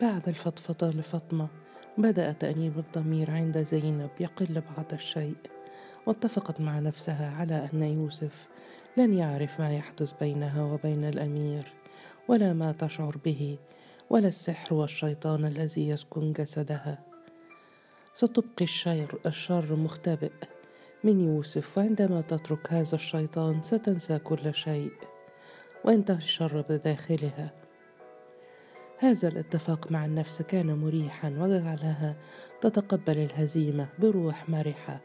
بعد الفضفضة لفاطمة بدأ تأنيب الضمير عند زينب يقل بعض الشيء واتفقت مع نفسها على أن يوسف لن يعرف ما يحدث بينها وبين الأمير ولا ما تشعر به ولا السحر والشيطان الذي يسكن جسدها. ستبقي الشر الشر مختبئ من يوسف وعندما تترك هذا الشيطان ستنسى كل شيء وينتهي الشر بداخلها. هذا الاتفاق مع النفس كان مريحا وجعلها تتقبل الهزيمة بروح مرحة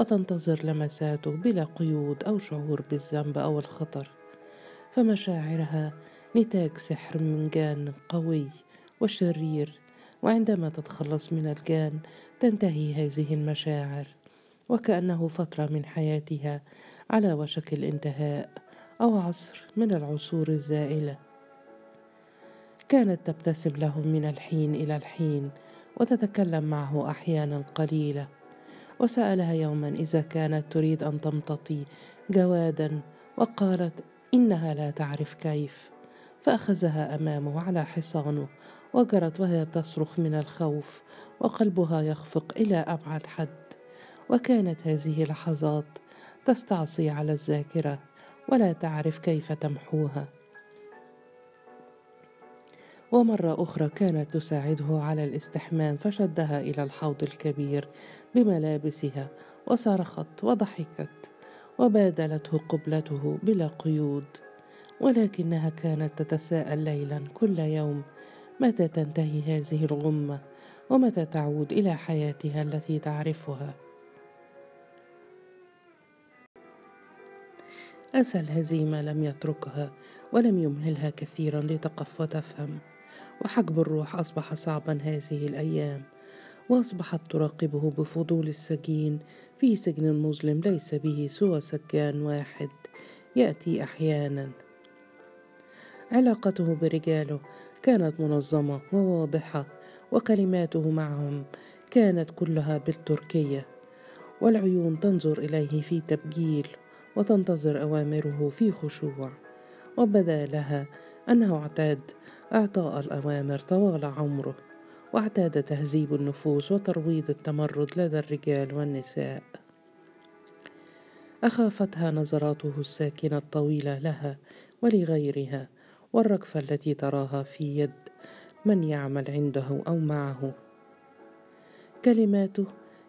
وتنتظر لمساته بلا قيود أو شعور بالذنب أو الخطر. فمشاعرها نتاج سحر من جان قوي وشرير وعندما تتخلص من الجان تنتهي هذه المشاعر وكأنه فترة من حياتها على وشك الانتهاء أو عصر من العصور الزائلة. كانت تبتسم له من الحين إلى الحين وتتكلم معه أحيانا قليلة. وسألها يوما إذا كانت تريد أن تمتطي جوادا وقالت إنها لا تعرف كيف. فأخذها أمامه على حصانه وجرت وهي تصرخ من الخوف وقلبها يخفق إلى أبعد حد. وكانت هذه لحظات تستعصي على الذاكرة ولا تعرف كيف تمحوها. ومرة أخرى كانت تساعده على الاستحمام فشدها إلى الحوض الكبير بملابسها وصرخت وضحكت وبادلته قبلته بلا قيود ولكنها كانت تتساءل ليلا كل يوم متى تنتهي هذه الغمة؟ ومتى تعود إلى حياتها التي تعرفها؟ أسى الهزيمة لم يتركها ولم يمهلها كثيرا لتقف وتفهم. وحجب الروح أصبح صعبا هذه الأيام وأصبحت تراقبه بفضول السجين في سجن مظلم ليس به سوى سجان واحد يأتي أحيانا. علاقته برجاله كانت منظمة وواضحة وكلماته معهم كانت كلها بالتركية والعيون تنظر إليه في تبجيل وتنتظر أوامره في خشوع وبدا لها أنه اعتاد إعطاء الأوامر طوال عمره واعتاد تهذيب النفوس وترويض التمرد لدى الرجال والنساء. أخافتها نظراته الساكنة الطويلة لها ولغيرها والركفة التي تراها في يد من يعمل عنده أو معه. كلماته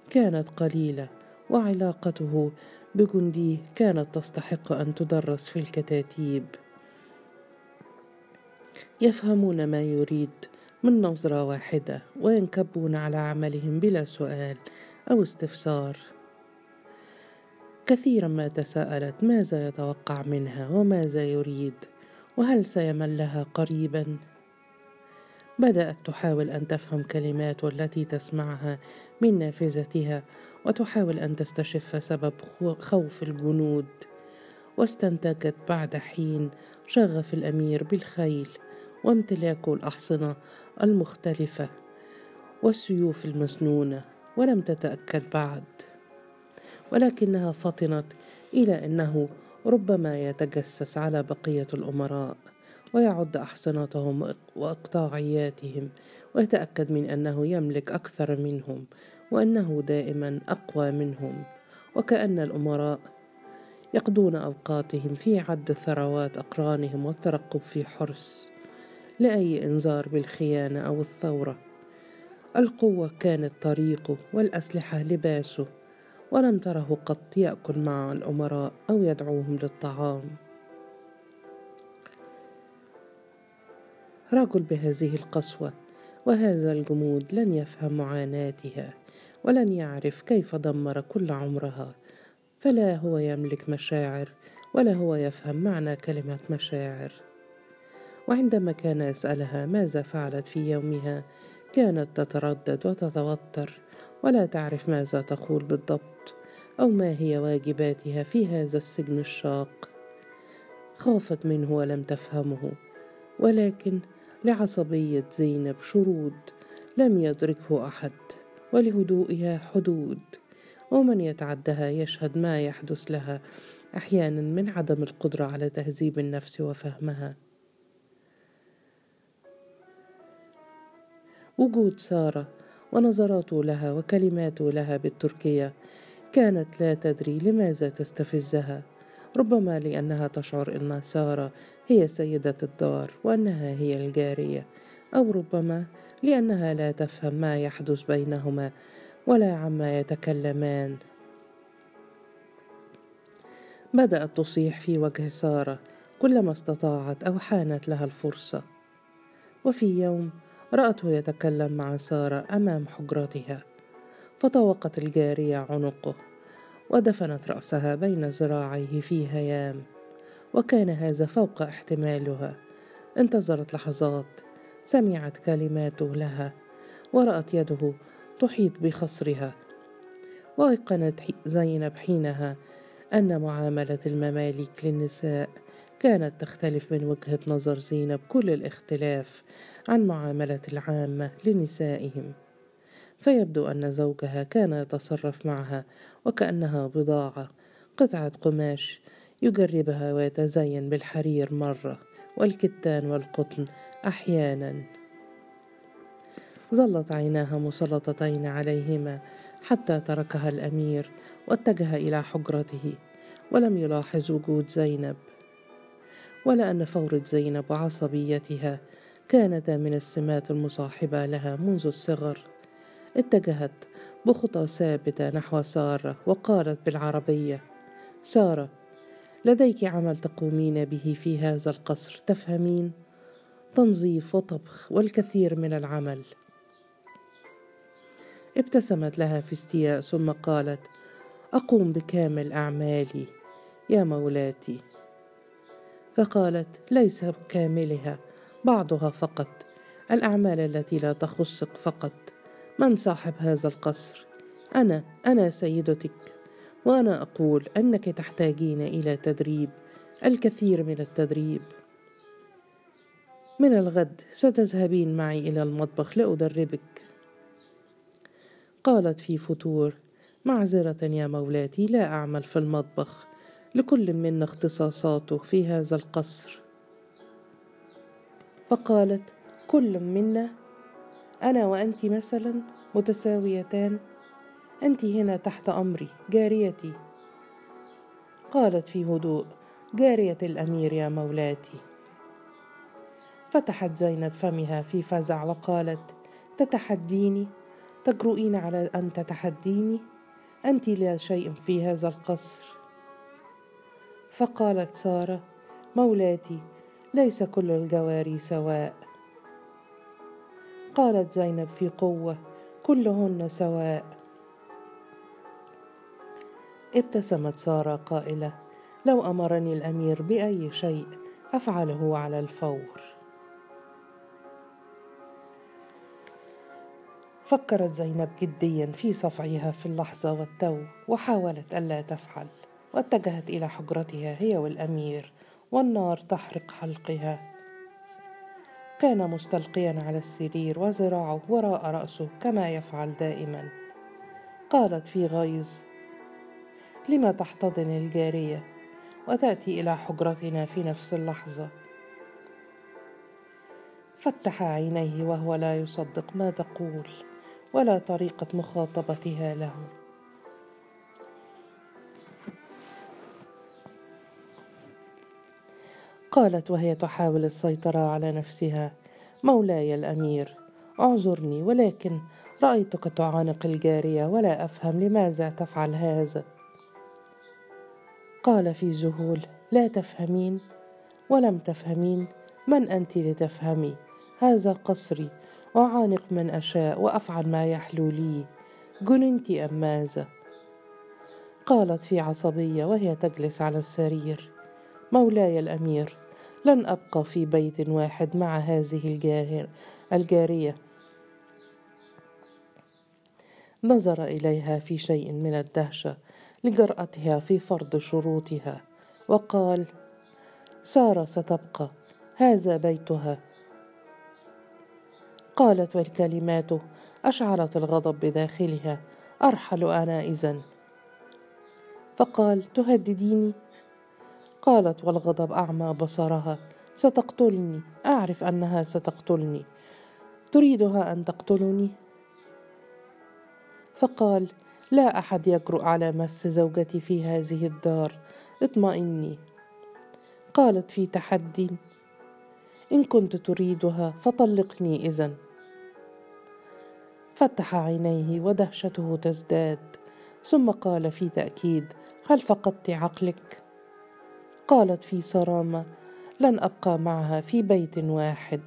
كانت قليلة وعلاقته بجنديه كانت تستحق أن تدرس في الكتاتيب. يفهمون ما يريد من نظرة واحدة وينكبون على عملهم بلا سؤال أو استفسار. كثيرا ما تساءلت ماذا يتوقع منها وماذا يريد وهل سيمل لها قريبا؟ بدأت تحاول أن تفهم كلمات التي تسمعها من نافذتها وتحاول أن تستشف سبب خوف الجنود. واستنتجت بعد حين شغف الأمير بالخيل وامتلاكه الأحصنة المختلفة والسيوف المسنونة ولم تتأكد بعد. ولكنها فطنت إلى أنه ربما يتجسس على بقية الأمراء ويعد أحصنتهم وأقطاعياتهم ويتأكد من أنه يملك أكثر منهم وأنه دائما أقوى منهم. وكأن الأمراء يقضون أوقاتهم في عد ثروات أقرانهم والترقب في حرص. لأي إنذار بالخيانة أو الثورة. القوة كانت طريقه والأسلحة لباسه ولم تره قط يأكل مع الأمراء أو يدعوهم للطعام. رجل بهذه القسوة وهذا الجمود لن يفهم معاناتها ولن يعرف كيف دمر كل عمرها. فلا هو يملك مشاعر ولا هو يفهم معنى كلمة مشاعر. وعندما كان يسألها ماذا فعلت في يومها كانت تتردد وتتوتر ولا تعرف ماذا تقول بالضبط أو ما هي واجباتها في هذا السجن الشاق. خافت منه ولم تفهمه ولكن لعصبية زينب شرود لم يدركه أحد ولهدوئها حدود ومن يتعدها يشهد ما يحدث لها أحيانا من عدم القدرة على تهذيب النفس وفهمها. وجود سارة ونظراته لها وكلماته لها بالتركية كانت لا تدري لماذا تستفزها ربما لأنها تشعر أن سارة هي سيدة الدار وأنها هي الجارية أو ربما لأنها لا تفهم ما يحدث بينهما ولا عما يتكلمان. بدأت تصيح في وجه سارة كلما استطاعت أو حانت لها الفرصة. وفي يوم رأته يتكلم مع سارة أمام حجرتها. فطوقت الجارية عنقه ودفنت رأسها بين ذراعيه في هيام. وكان هذا فوق احتمالها. انتظرت لحظات سمعت كلماته لها ورأت يده تحيط بخصرها. وأيقنت زينب حينها أن معاملة المماليك للنساء كانت تختلف من وجهة نظر زينب كل الاختلاف عن معاملة العامة لنسائهم. فيبدو أن زوجها كان يتصرف معها وكأنها بضاعة قطعة قماش يجربها ويتزين بالحرير مرة والكتان والقطن أحيانا. ظلت عيناها مسلطتين عليهما حتى تركها الأمير واتجه إلى حجرته ولم يلاحظ وجود زينب. ولا أن فورة زينب وعصبيتها كانتا من السمات المصاحبة لها منذ الصغر. اتجهت بخطى ثابتة نحو سارة وقالت بالعربية سارة لديك عمل تقومين به في هذا القصر تفهمين؟ تنظيف وطبخ والكثير من العمل. ابتسمت لها في استياء ثم قالت أقوم بكامل أعمالي يا مولاتي. فقالت ليس بكاملها بعضها فقط. الأعمال التي لا تخصك فقط. من صاحب هذا القصر؟ أنا أنا سيدتك. وأنا أقول أنك تحتاجين إلى تدريب الكثير من التدريب. من الغد ستذهبين معي إلى المطبخ لأدربك. قالت في فتور معذرة يا مولاتي لا أعمل في المطبخ. لكل منا اختصاصاته في هذا القصر. فقالت كل منا أنا وانت مثلا متساويتان انت هنا تحت أمري جاريتي. قالت في هدوء جارية الأمير يا مولاتي. فتحت زينب فمها في فزع وقالت تتحديني؟ تجرؤين على أن تتحديني؟ انت لا شيء في هذا القصر. فقالت سارة مولاتي ليس كل الجواري سواء. قالت زينب في قوة كلهن سواء. ابتسمت سارة قائلة لو أمرني الأمير بأي شيء أفعله على الفور. فكرت زينب جديا في صفعها في اللحظة والتو وحاولت ألا تفعل. واتجهت إلى حجرتها هي والأمير والنار تحرق حلقها. كان مستلقيا على السرير وذراعه وراء رأسه كما يفعل دائما. قالت في غيظ لما تحتضن الجارية وتأتي إلى حجرتنا في نفس اللحظة. فتح عينيه وهو لا يصدق ما تقول ولا طريقة مخاطبتها له. قالت وهي تحاول السيطرة على نفسها. مولاي الأمير اعذرني ولكن رأيتك تعانق الجارية ولا أفهم لماذا تفعل هذا. قال في ذهول لا تفهمين. ولم تفهمين من أنت لتفهمي؟ هذا قصري أعانق من أشاء وأفعل ما يحلو لي. جننت أم ماذا؟ قالت في عصبية وهي تجلس على السرير. مولاي الأمير لن أبقى في بيت واحد مع هذه الجاهر الجارية. نظر إليها في شيء من الدهشة لجرأتها في فرض شروطها وقال سارة ستبقى. هذا بيتها. قالت والكلمات أشعلت الغضب بداخلها. أرحل أنا إذن. فقال تهدديني؟ قالت والغضب أعمى بصرها. ستقتلني. أعرف أنها ستقتلني. تريدها أن تقتلني؟ فقال لا أحد يجرؤ على مس زوجتي في هذه الدار. اطمئني. قالت في تحدي إن كنت تريدها فطلقني اذن فتح عينيه ودهشته تزداد. ثم قال في تأكيد هل فقدت عقلك؟ قالت في صرامة لن أبقى معها في بيت واحد.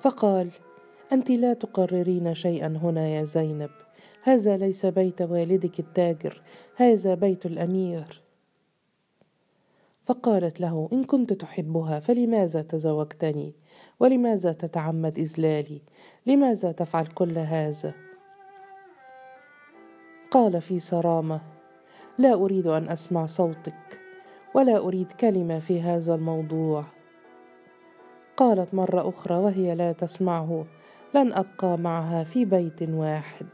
فقال أنت لا تقررين شيئا هنا يا زينب هذا ليس بيت والدك التاجر هذا بيت الأمير. فقالت له إن كنت تحبها فلماذا تزوجتني؟ ولماذا تتعمد اذلالي لماذا تفعل كل هذا؟ قال في صرامة لا أريد أن أسمع صوتك ولا أريد كلمة في هذا الموضوع. قالت مرة أخرى وهي لا تسمعه لن أبقى معها في بيت واحد.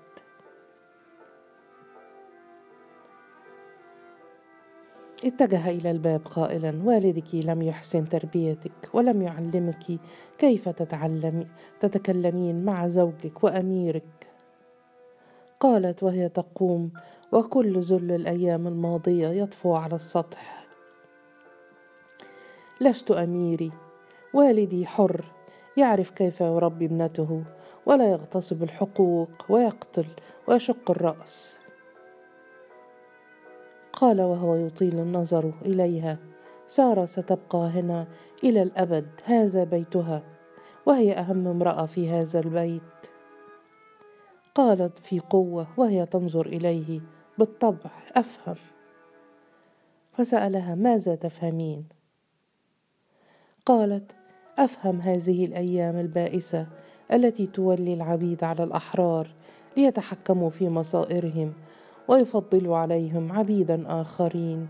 اتجه إلى الباب قائلا والدك لم يحسن تربيتك ولم يعلمك كيف تتعلمي تتكلمين مع زوجك وأميرك. قالت وهي تقوم وكل ذل الأيام الماضية يطفو على السطح. لست أميري والدي حر يعرف كيف يربي ابنته ولا يغتصب الحقوق ويقتل ويشق الرأس. قال وهو يطيل النظر إليها سارة ستبقى هنا إلى الأبد هذا بيتها وهي أهم امرأة في هذا البيت. قالت في قوة وهي تنظر إليه بالطبع أفهم. فسألها ماذا تفهمين؟ قالت أفهم هذه الأيام البائسة التي تولي العبيد على الأحرار ليتحكموا في مصائرهم ويفضلوا عليهم عبيدا آخرين.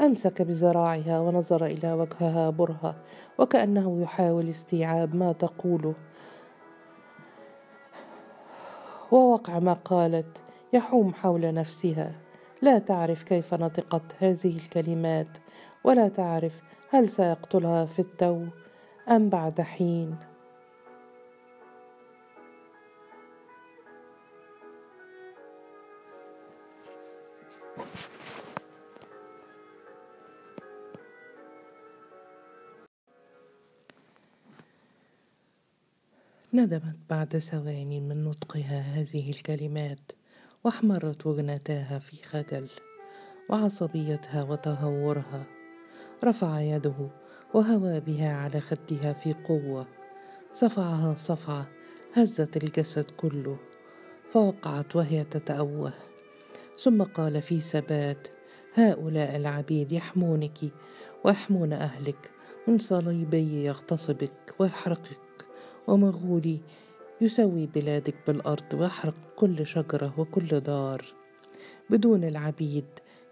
أمسك بذراعها ونظر إلى وجهها برهة وكأنه يحاول استيعاب ما تقوله. ووقع ما قالت يحوم حول نفسها. لا تعرف كيف نطقت هذه الكلمات ولا تعرف هل سيقتلها في التو أم بعد حين. ندمت بعد ثواني من نطقها هذه الكلمات واحمرت وجنتاها في خجل وعصبيتها وتهورها. رفع يده وهوى بها على خدها في قوة. صفعها صفعة هزت الجسد كله. فوقعت وهي تتأوه. ثم قال في ثبات هؤلاء العبيد يحمونك ويحمون أهلك. من صليبي يغتصبك ويحرقك. ومغولي يسوي بلادك بالأرض ويحرق كل شجرة وكل دار. بدون العبيد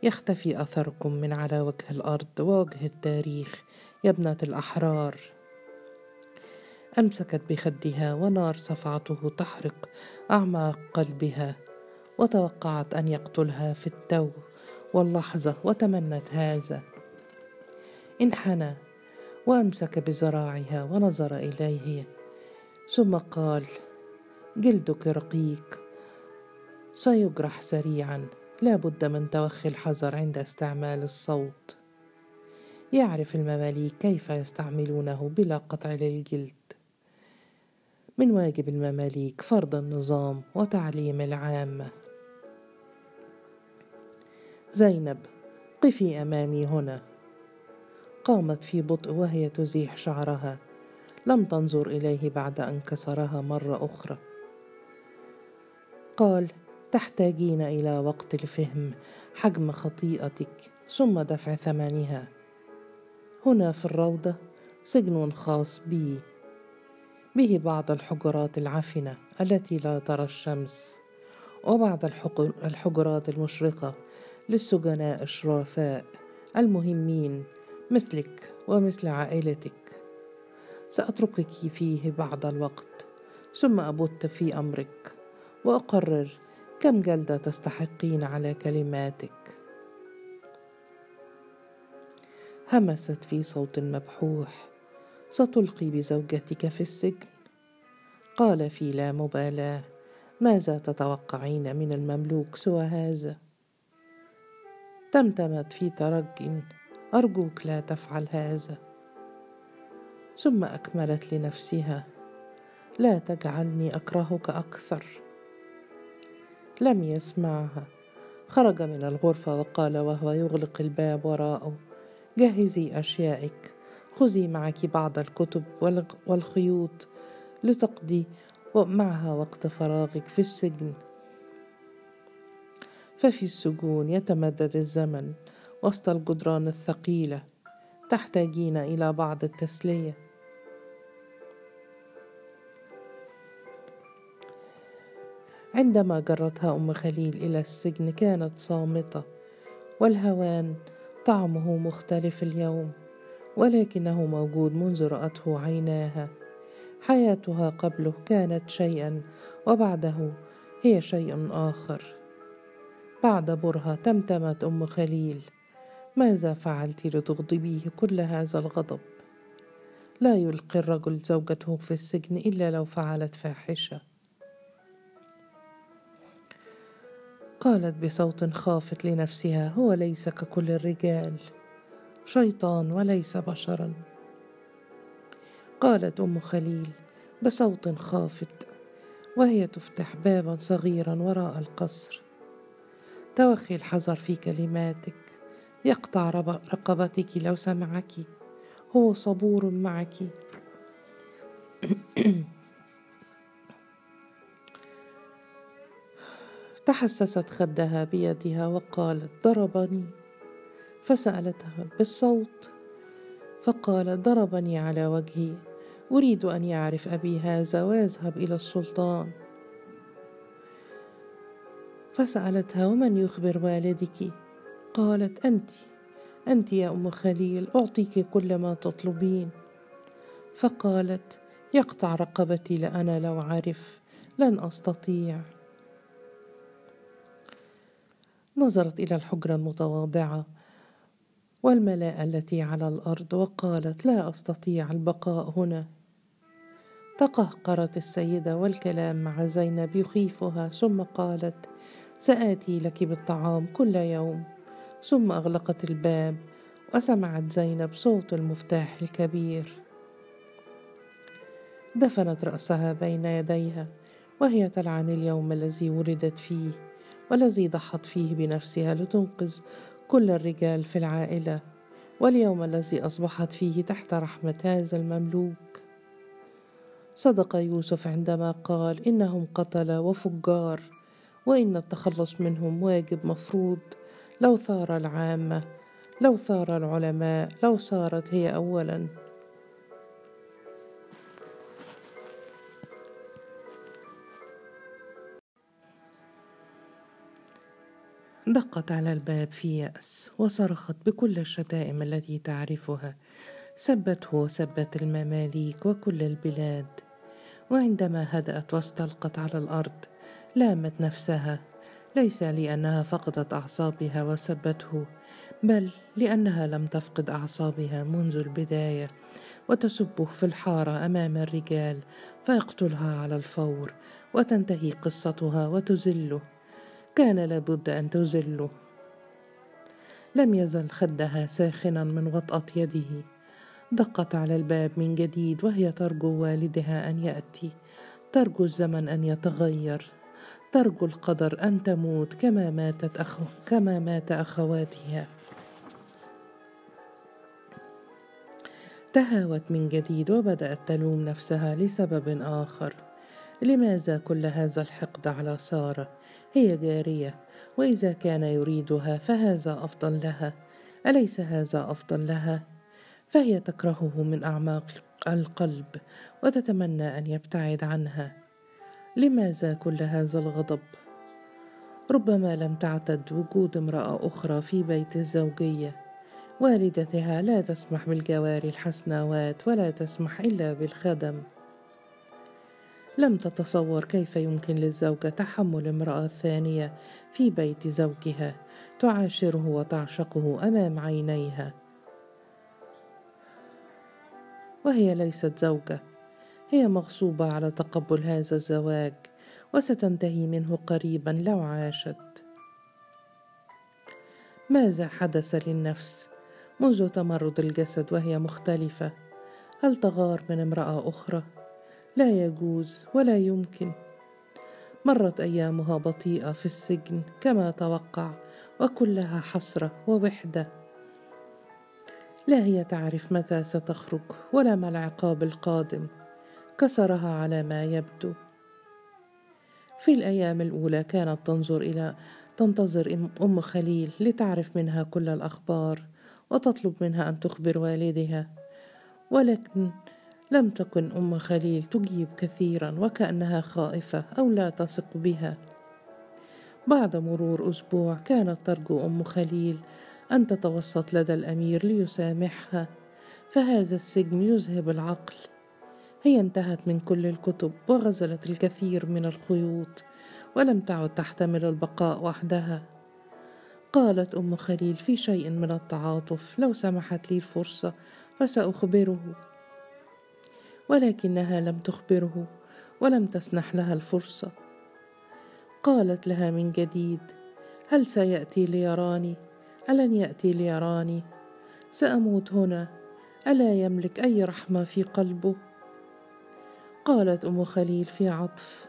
يختفي أثركم من على وجه الأرض ووجه التاريخ يا ابنة الأحرار. أمسكت بخدها ونار صفعته تحرق أعماق قلبها وتوقعت أن يقتلها في التو واللحظة وتمنت هذا. انحنى وأمسك بذراعها ونظر إليه ثم قال جلدك رقيق. سيجرح سريعا. لا بد من توخي الحذر عند استعمال الصوت. يعرف المماليك كيف يستعملونه بلا قطع للجلد. من واجب المماليك فرض النظام وتعليم العامه زينب قفي أمامي هنا. قامت في بطء وهي تزيح شعرها. لم تنظر إليه بعد أن كسرها مرة أخرى. قال تحتاجين إلى وقت لفهم حجم خطيئتك ثم دفع ثمنها. هنا في الروضة سجن خاص بي. به بعض الحجرات العفنة التي لا ترى الشمس وبعض الحجرات المشرقة للسجناء الشرفاء المهمين مثلك ومثل عائلتك. سأتركك فيه بعض الوقت ثم أبت في أمرك وأقرر كم جلدة تستحقين على كلماتك. همست في صوت مبحوح ستلقي بزوجتك في السجن. قال في لا مبالاة ماذا تتوقعين من المملوك سوى هذا؟ تمتمت في ترج أرجوك لا تفعل هذا. ثم أكملت لنفسها. لا تجعلني أكرهك أكثر. لم يسمعها. خرج من الغرفة وقال وهو يغلق الباب وراءه. جهزي أشيائك. خذي معك بعض الكتب والخيوط لتقضي معها وقت فراغك في السجن. ففي السجون يتمدد الزمن وسط الجدران الثقيلة تحتاجين إلى بعض التسلية. عندما جرتها أم خليل إلى السجن كانت صامتة والهوان طعمه مختلف اليوم ولكنه موجود منذ رأته عيناها. حياتها قبله كانت شيئا وبعده هي شيء آخر. بعد برهة تمتمت أم خليل. ماذا فعلت لتغضبيه كل هذا الغضب؟ لا يلقي الرجل زوجته في السجن إلا لو فعلت فاحشة. قالت بصوت خافت لنفسها هو ليس ككل الرجال. شيطان وليس بشرا. قالت أم خليل بصوت خافت وهي تفتح بابا صغيرا وراء القصر. توخي الحذر في كلماتك يقطع رقبتك لو سمعك. هو صبور معك. تحسست خدها بيدها وقالت ضربني. فسألتها بالصوت فقال ضربني على وجهي أريد أن يعرف أبي هذا ويذهب إلى السلطان. فسألتها ومن يخبر والدك؟ قالت أنت أنت يا أم خليل أعطيك كل ما تطلبين. فقالت يقطع رقبتي لأنا لو عرف لن أستطيع. نظرت إلى الحجرة المتواضعة والملاءه التي على الأرض وقالت لا أستطيع البقاء هنا. تقهقرت السيدة والكلام مع زينب يخيفها ثم قالت سآتي لك بالطعام كل يوم. ثم أغلقت الباب وسمعت زينب صوت المفتاح الكبير. دفنت رأسها بين يديها وهي تلعن اليوم الذي ولدت فيه. والذي ضحت فيه بنفسها لتنقذ كل الرجال في العائلة. واليوم الذي أصبحت فيه تحت رحمة هذا المملوك. صدق يوسف عندما قال إنهم قتله وفجار وإن التخلص منهم واجب مفروض. لو ثار العامة لو ثار العلماء لو صارت هي اولا. دقت على الباب في يأس وصرخت بكل الشتائم التي تعرفها. سبته وسبت المماليك وكل البلاد. وعندما هدأت واستلقت على الأرض لامت نفسها. ليس لأنها فقدت أعصابها وسبته بل لأنها لم تفقد أعصابها منذ البداية. وتسبه في الحارة أمام الرجال فيقتلها على الفور وتنتهي قصتها وتزله. كان لابد أن تزله لم يزل خدها ساخنا من وطأة يده. دقت على الباب من جديد وهي ترجو والدها أن يأتي. ترجو الزمن أن يتغير. ترجو القدر أن تموت كما ماتت أخو كما مات أخواتها. تهاوت من جديد وبدأت تلوم نفسها لسبب آخر. لماذا كل هذا الحقد على سارة؟ هي جارية وإذا كان يريدها فهذا أفضل لها. أليس هذا أفضل لها؟ فهي تكرهه من أعماق القلب وتتمنى أن يبتعد عنها. لماذا كل هذا الغضب؟ ربما لم تعتد وجود امرأة أخرى في بيت الزوجية. والدتها لا تسمح بالجواري الحسناوات ولا تسمح إلا بالخدم. لم تتصور كيف يمكن للزوجة تحمل امرأة ثانية في بيت زوجها تعاشره وتعشقه أمام عينيها. وهي ليست زوجة هي مغصوبة على تقبل هذا الزواج وستنتهي منه قريبا لو عاشت. ماذا حدث للنفس منذ تمرد الجسد وهي مختلفة؟ هل تغار من امرأة أخرى؟ لا يجوز ولا يمكن. مرت أيامها بطيئة في السجن كما توقع وكلها حسرة ووحدة. لا هي تعرف متى ستخرج ولا ما العقاب القادم. كسرها على ما يبدو. في الأيام الأولى كانت تنظر إلى تنتظر أم خليل لتعرف منها كل الأخبار وتطلب منها أن تخبر والدها. ولكن لم تكن أم خليل تجيب كثيرا وكأنها خائفة أو لا تثق بها. بعد مرور أسبوع كانت ترجو أم خليل أن تتوسط لدى الأمير ليسامحها فهذا السجن يذهب العقل. هي انتهت من كل الكتب وغزلت الكثير من الخيوط ولم تعد تحتمل البقاء وحدها. قالت أم خليل في شيء من التعاطف لو سمحت لي الفرصة فسأخبره. ولكنها لم تخبره ولم تسنح لها الفرصة. قالت لها من جديد هل سيأتي ليراني؟ ألن يأتي ليراني؟ سأموت هنا. ألا يملك أي رحمة في قلبه؟ قالت أم خليل في عطف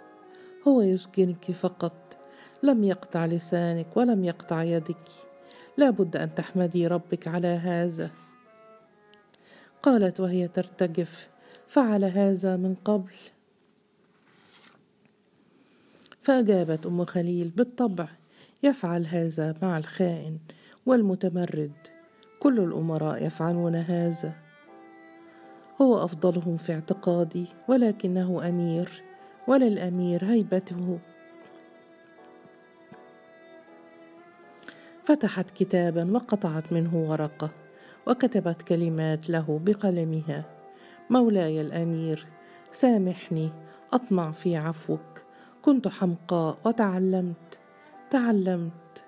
هو يسجنك فقط. لم يقطع لسانك ولم يقطع يدك. لا بد أن تحمدي ربك على هذا. قالت وهي ترتجف فعل هذا من قبل. فأجابت أم خليل بالطبع يفعل هذا مع الخائن والمتمرد. كل الأمراء يفعلون هذا. هو أفضلهم في اعتقادي ولكنه أمير وللأمير هيبته. فتحت كتابا وقطعت منه ورقة وكتبت كلمات له بقلمها. مولاي الأمير سامحني أطمع في عفوك. كنت حمقاء وتعلمت تعلمت.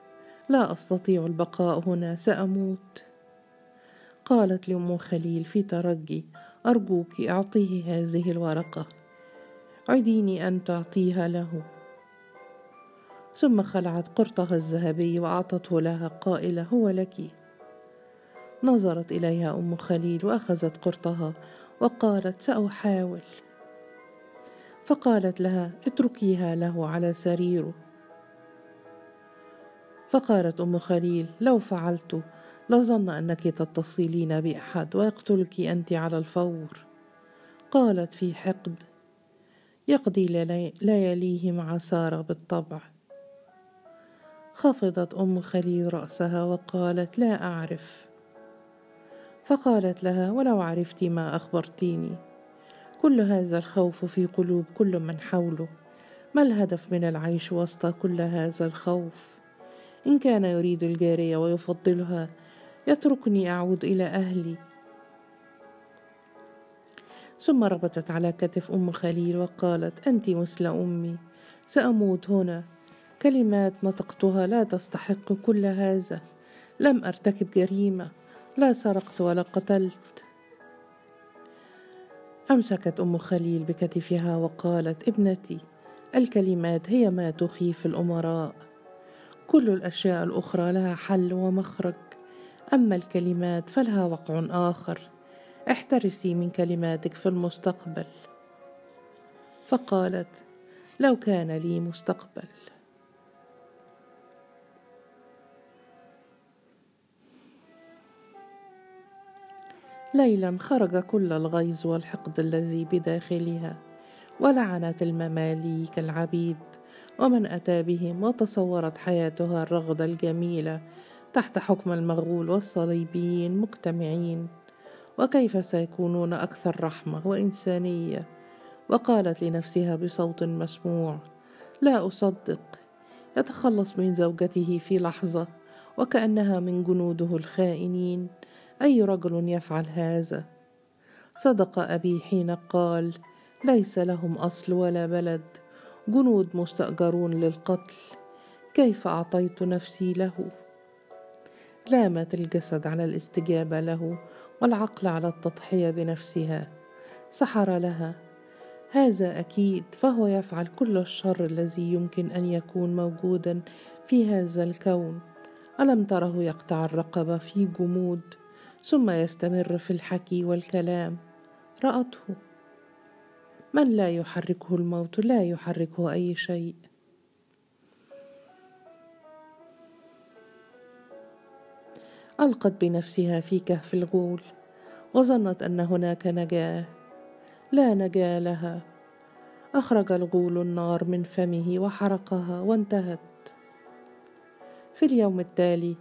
لا أستطيع البقاء هنا سأموت. قالت لأم خليل في ترجي أرجوك أعطيه هذه الورقة. عديني أن تعطيها له. ثم خلعت قرطها الذهبي وأعطته لها قائلة هو لك. نظرت إليها أم خليل وأخذت قرطها وقالت سأحاول. فقالت لها اتركيها له على سريره. فقالت أم خليل لو فعلت لظن أنك تتصلين بأحد ويقتلك أنت على الفور. قالت في حقد يقضي لياليه مع سارة بالطبع. خفضت أم خليل رأسها وقالت لا أعرف. فقالت لها ولو عرفت ما أخبرتيني. كل هذا الخوف في قلوب كل من حوله. ما الهدف من العيش وسط كل هذا الخوف؟ إن كان يريد الجارية ويفضلها يتركني أعود إلى أهلي. ثم ربطت على كتف أم خليل وقالت أنت مثل أمي. سأموت هنا. كلمات نطقتها لا تستحق كل هذا. لم أرتكب جريمة. لا سرقت ولا قتلت. أمسكت أم خليل بكتفها وقالت ابنتي الكلمات هي ما تخيف الأمراء. كل الأشياء الأخرى لها حل ومخرج. أما الكلمات فلها وقع آخر. احترسي من كلماتك في المستقبل. فقالت لو كان لي مستقبل. ليلا خرج كل الغيظ والحقد الذي بداخلها ولعنت المماليك العبيد ومن أتى بهم وتصورت حياتها الرغده الجميله تحت حكم المغول والصليبيين مجتمعين. وكيف سيكونون أكثر رحمة وإنسانية؟ وقالت لنفسها بصوت مسموع لا أصدق. يتخلص من زوجته في لحظة وكأنها من جنوده الخائنين. أي رجل يفعل هذا؟ صدق أبي حين قال ليس لهم أصل ولا بلد جنود مستأجرون للقتل كيف أعطيت نفسي له؟ لامت الجسد على الاستجابة له والعقل على التضحية بنفسها سحر لها. هذا أكيد فهو يفعل كل الشر الذي يمكن أن يكون موجودا في هذا الكون. ألم تره يقطع الرقبة في جمود؟ ثم يستمر في الحكي والكلام. رأته. من لا يحركه الموت؟ لا يحركه أي شيء. ألقت بنفسها في كهف الغول وظنت أن هناك نجاة. لا نجاة لها. أخرج الغول النار من فمه وحرقها وانتهت. في اليوم التالي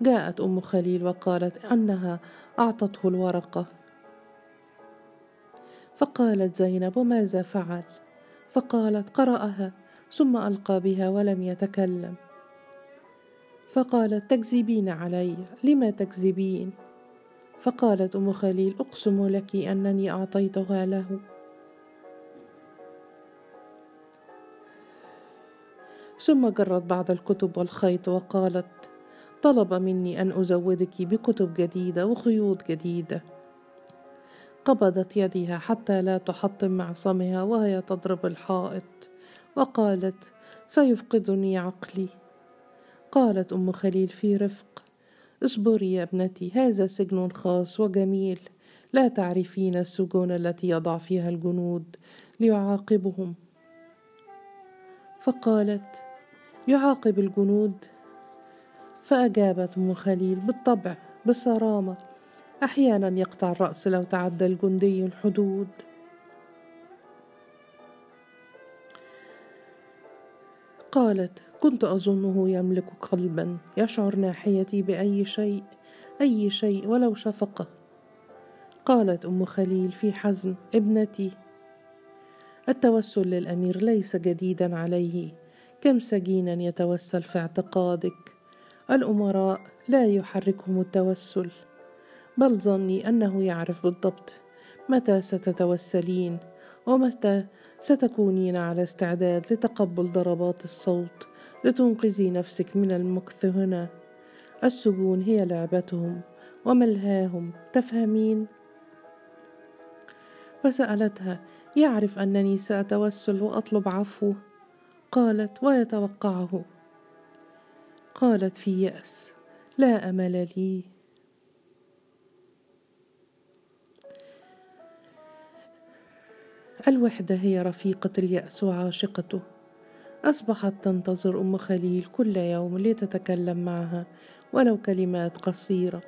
جاءت أم خليل وقالت أنها أعطته الورقة. فقالت زينب وماذا فعل؟ فقالت قرأها ثم ألقى بها ولم يتكلم. فقالت تكذبين علي لما تكذبين؟ فقالت أم خليل أقسم لك أنني أعطيتها له. ثم جرت بعض الكتب والخيط وقالت طلب مني أن أزودك بكتب جديدة وخيوط جديدة. قبضت يدها حتى لا تحطم معصمها وهي تضرب الحائط وقالت سيفقدني عقلي. قالت أم خليل في رفق اصبري يا ابنتي هذا سجن خاص وجميل. لا تعرفين السجون التي يضع فيها الجنود ليعاقبهم. فقالت يعاقب الجنود؟ فأجابت أم خليل بالطبع بصرامة. أحيانا يقطع الرأس لو تعدى الجندي الحدود. قالت كنت أظنه يملك قلبا يشعر ناحيتي بأي شيء أي شيء ولو شفقة. قالت أم خليل في حزم ابنتي. التوسل للأمير ليس جديدا عليه. كم سجينا يتوسل في اعتقادك؟ الأمراء لا يحركهم التوسل بل ظني أنه يعرف بالضبط متى ستتوسلين ومتى ستكونين على استعداد لتقبل ضربات الصوت لتنقذي نفسك من المكث هنا. السجون هي لعبتهم وملهاهم تفهمين؟ فسألتها يعرف أنني سأتوسل وأطلب عفوه؟ قالت ويتوقعه. قالت في يأس لا أمل لي. الوحدة هي رفيقة اليأس وعاشقته. أصبحت تنتظر أم خليل كل يوم لتتكلم معها ولو كلمات قصيرة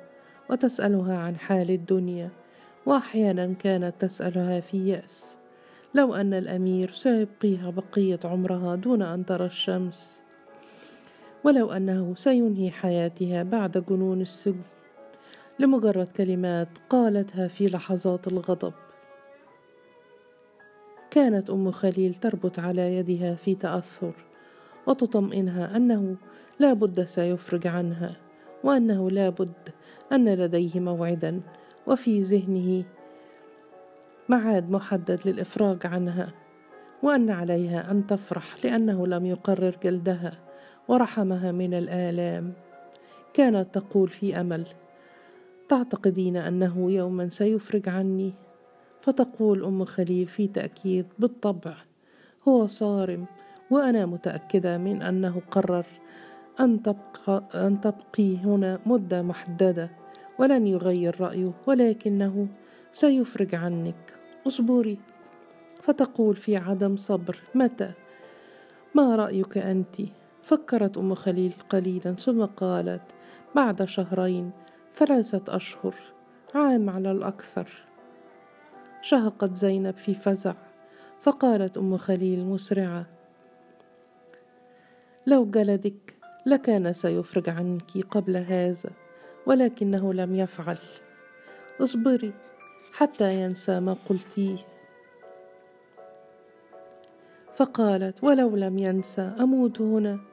وتسألها عن حال الدنيا. وأحيانا كانت تسألها في يأس. لو أن الأمير سيبقيها بقية عمرها دون أن ترى الشمس. ولو أنه سينهي حياتها بعد جنون السجن. لمجرد كلمات قالتها في لحظات الغضب. كانت أم خليل تربط على يدها في تأثر وتطمئنها أنه لا بد سيفرج عنها وأنه لا بد أن لديه موعدا وفي ذهنه معاد محدد للإفراج عنها وأن عليها أن تفرح لأنه لم يقرر جلدها. ورحمها من الآلام. كانت تقول في أمل تعتقدين أنه يوما سيفرج عني؟ فتقول أم خليل في تأكيد بالطبع هو صارم وأنا متأكدة من أنه قرر أن تبقى أن تبقي هنا مدة محددة ولن يغير رأيه ولكنه سيفرج عنك. اصبري. فتقول في عدم صبر متى؟ ما رأيك أنت؟ فكرت أم خليل قليلا ثم قالت بعد شهرين ثلاثة أشهر عام على الأكثر. شهقت زينب في فزع فقالت أم خليل مسرعة لو جلدك لكان سيفرج عنك قبل هذا ولكنه لم يفعل. اصبري حتى ينسى ما قلتيه. فقالت ولو لم ينسى أموت هنا.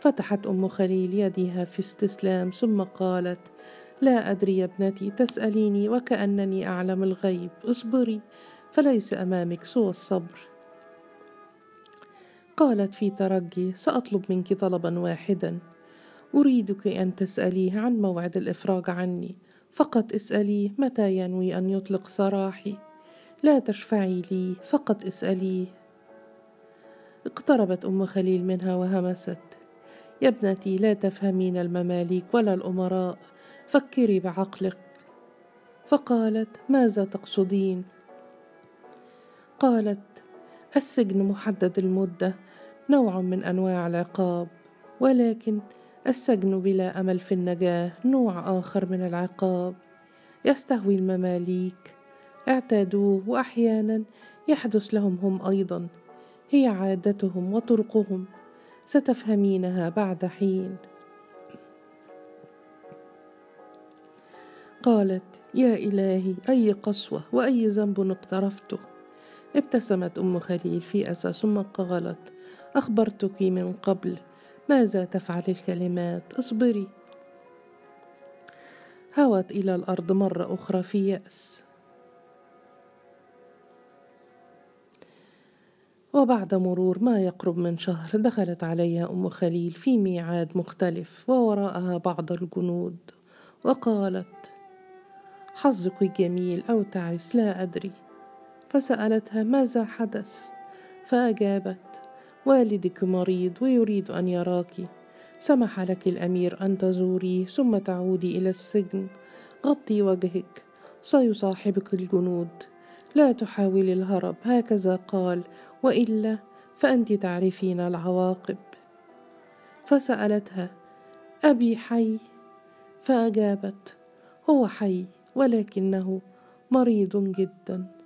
فتحت أم خليل يدها في استسلام ثم قالت لا أدري يا ابنتي تسأليني وكأنني أعلم الغيب. اصبري فليس أمامك سوى الصبر. قالت في ترجي سأطلب منك طلبا واحدا. أريدك أن تسأليه عن موعد الإفراج عني. فقط اسأليه متى ينوي أن يطلق سراحي. لا تشفعي لي فقط اسأليه اقتربت أم خليل منها وهمست. يا ابنتي لا تفهمين المماليك ولا الأمراء. فكري بعقلك. فقالت ماذا تقصدين؟ قالت السجن محدد المدة نوع من أنواع العقاب ولكن السجن بلا أمل في النجاة نوع آخر من العقاب. يستهوي المماليك. اعتادوه واحيانا يحدث لهم هم أيضا. هي عادتهم وطرقهم. ستفهمينها بعد حين. قالت يا إلهي أي قسوة وأي ذنب اقترفته ابتسمت أم خليل في اسى ثم قالت أخبرتك من قبل ماذا تفعل الكلمات؟ اصبري. هوت إلى الأرض مرة أخرى في يأس. وبعد مرور ما يقرب من شهر دخلت عليها أم خليل في ميعاد مختلف ووراءها بعض الجنود وقالت حظك جميل أو تعس لا أدري. فسألتها ماذا حدث؟ فأجابت والدك مريض ويريد أن يراك. سمح لك الأمير أن تزوريه ثم تعودي إلى السجن. غطي وجهك. سيصاحبك الجنود. لا تحاولي الهرب. هكذا قال وإلا فأنت تعرفين العواقب. فسألتها أبي حي؟ فأجابت هو حي ولكنه مريض جدا.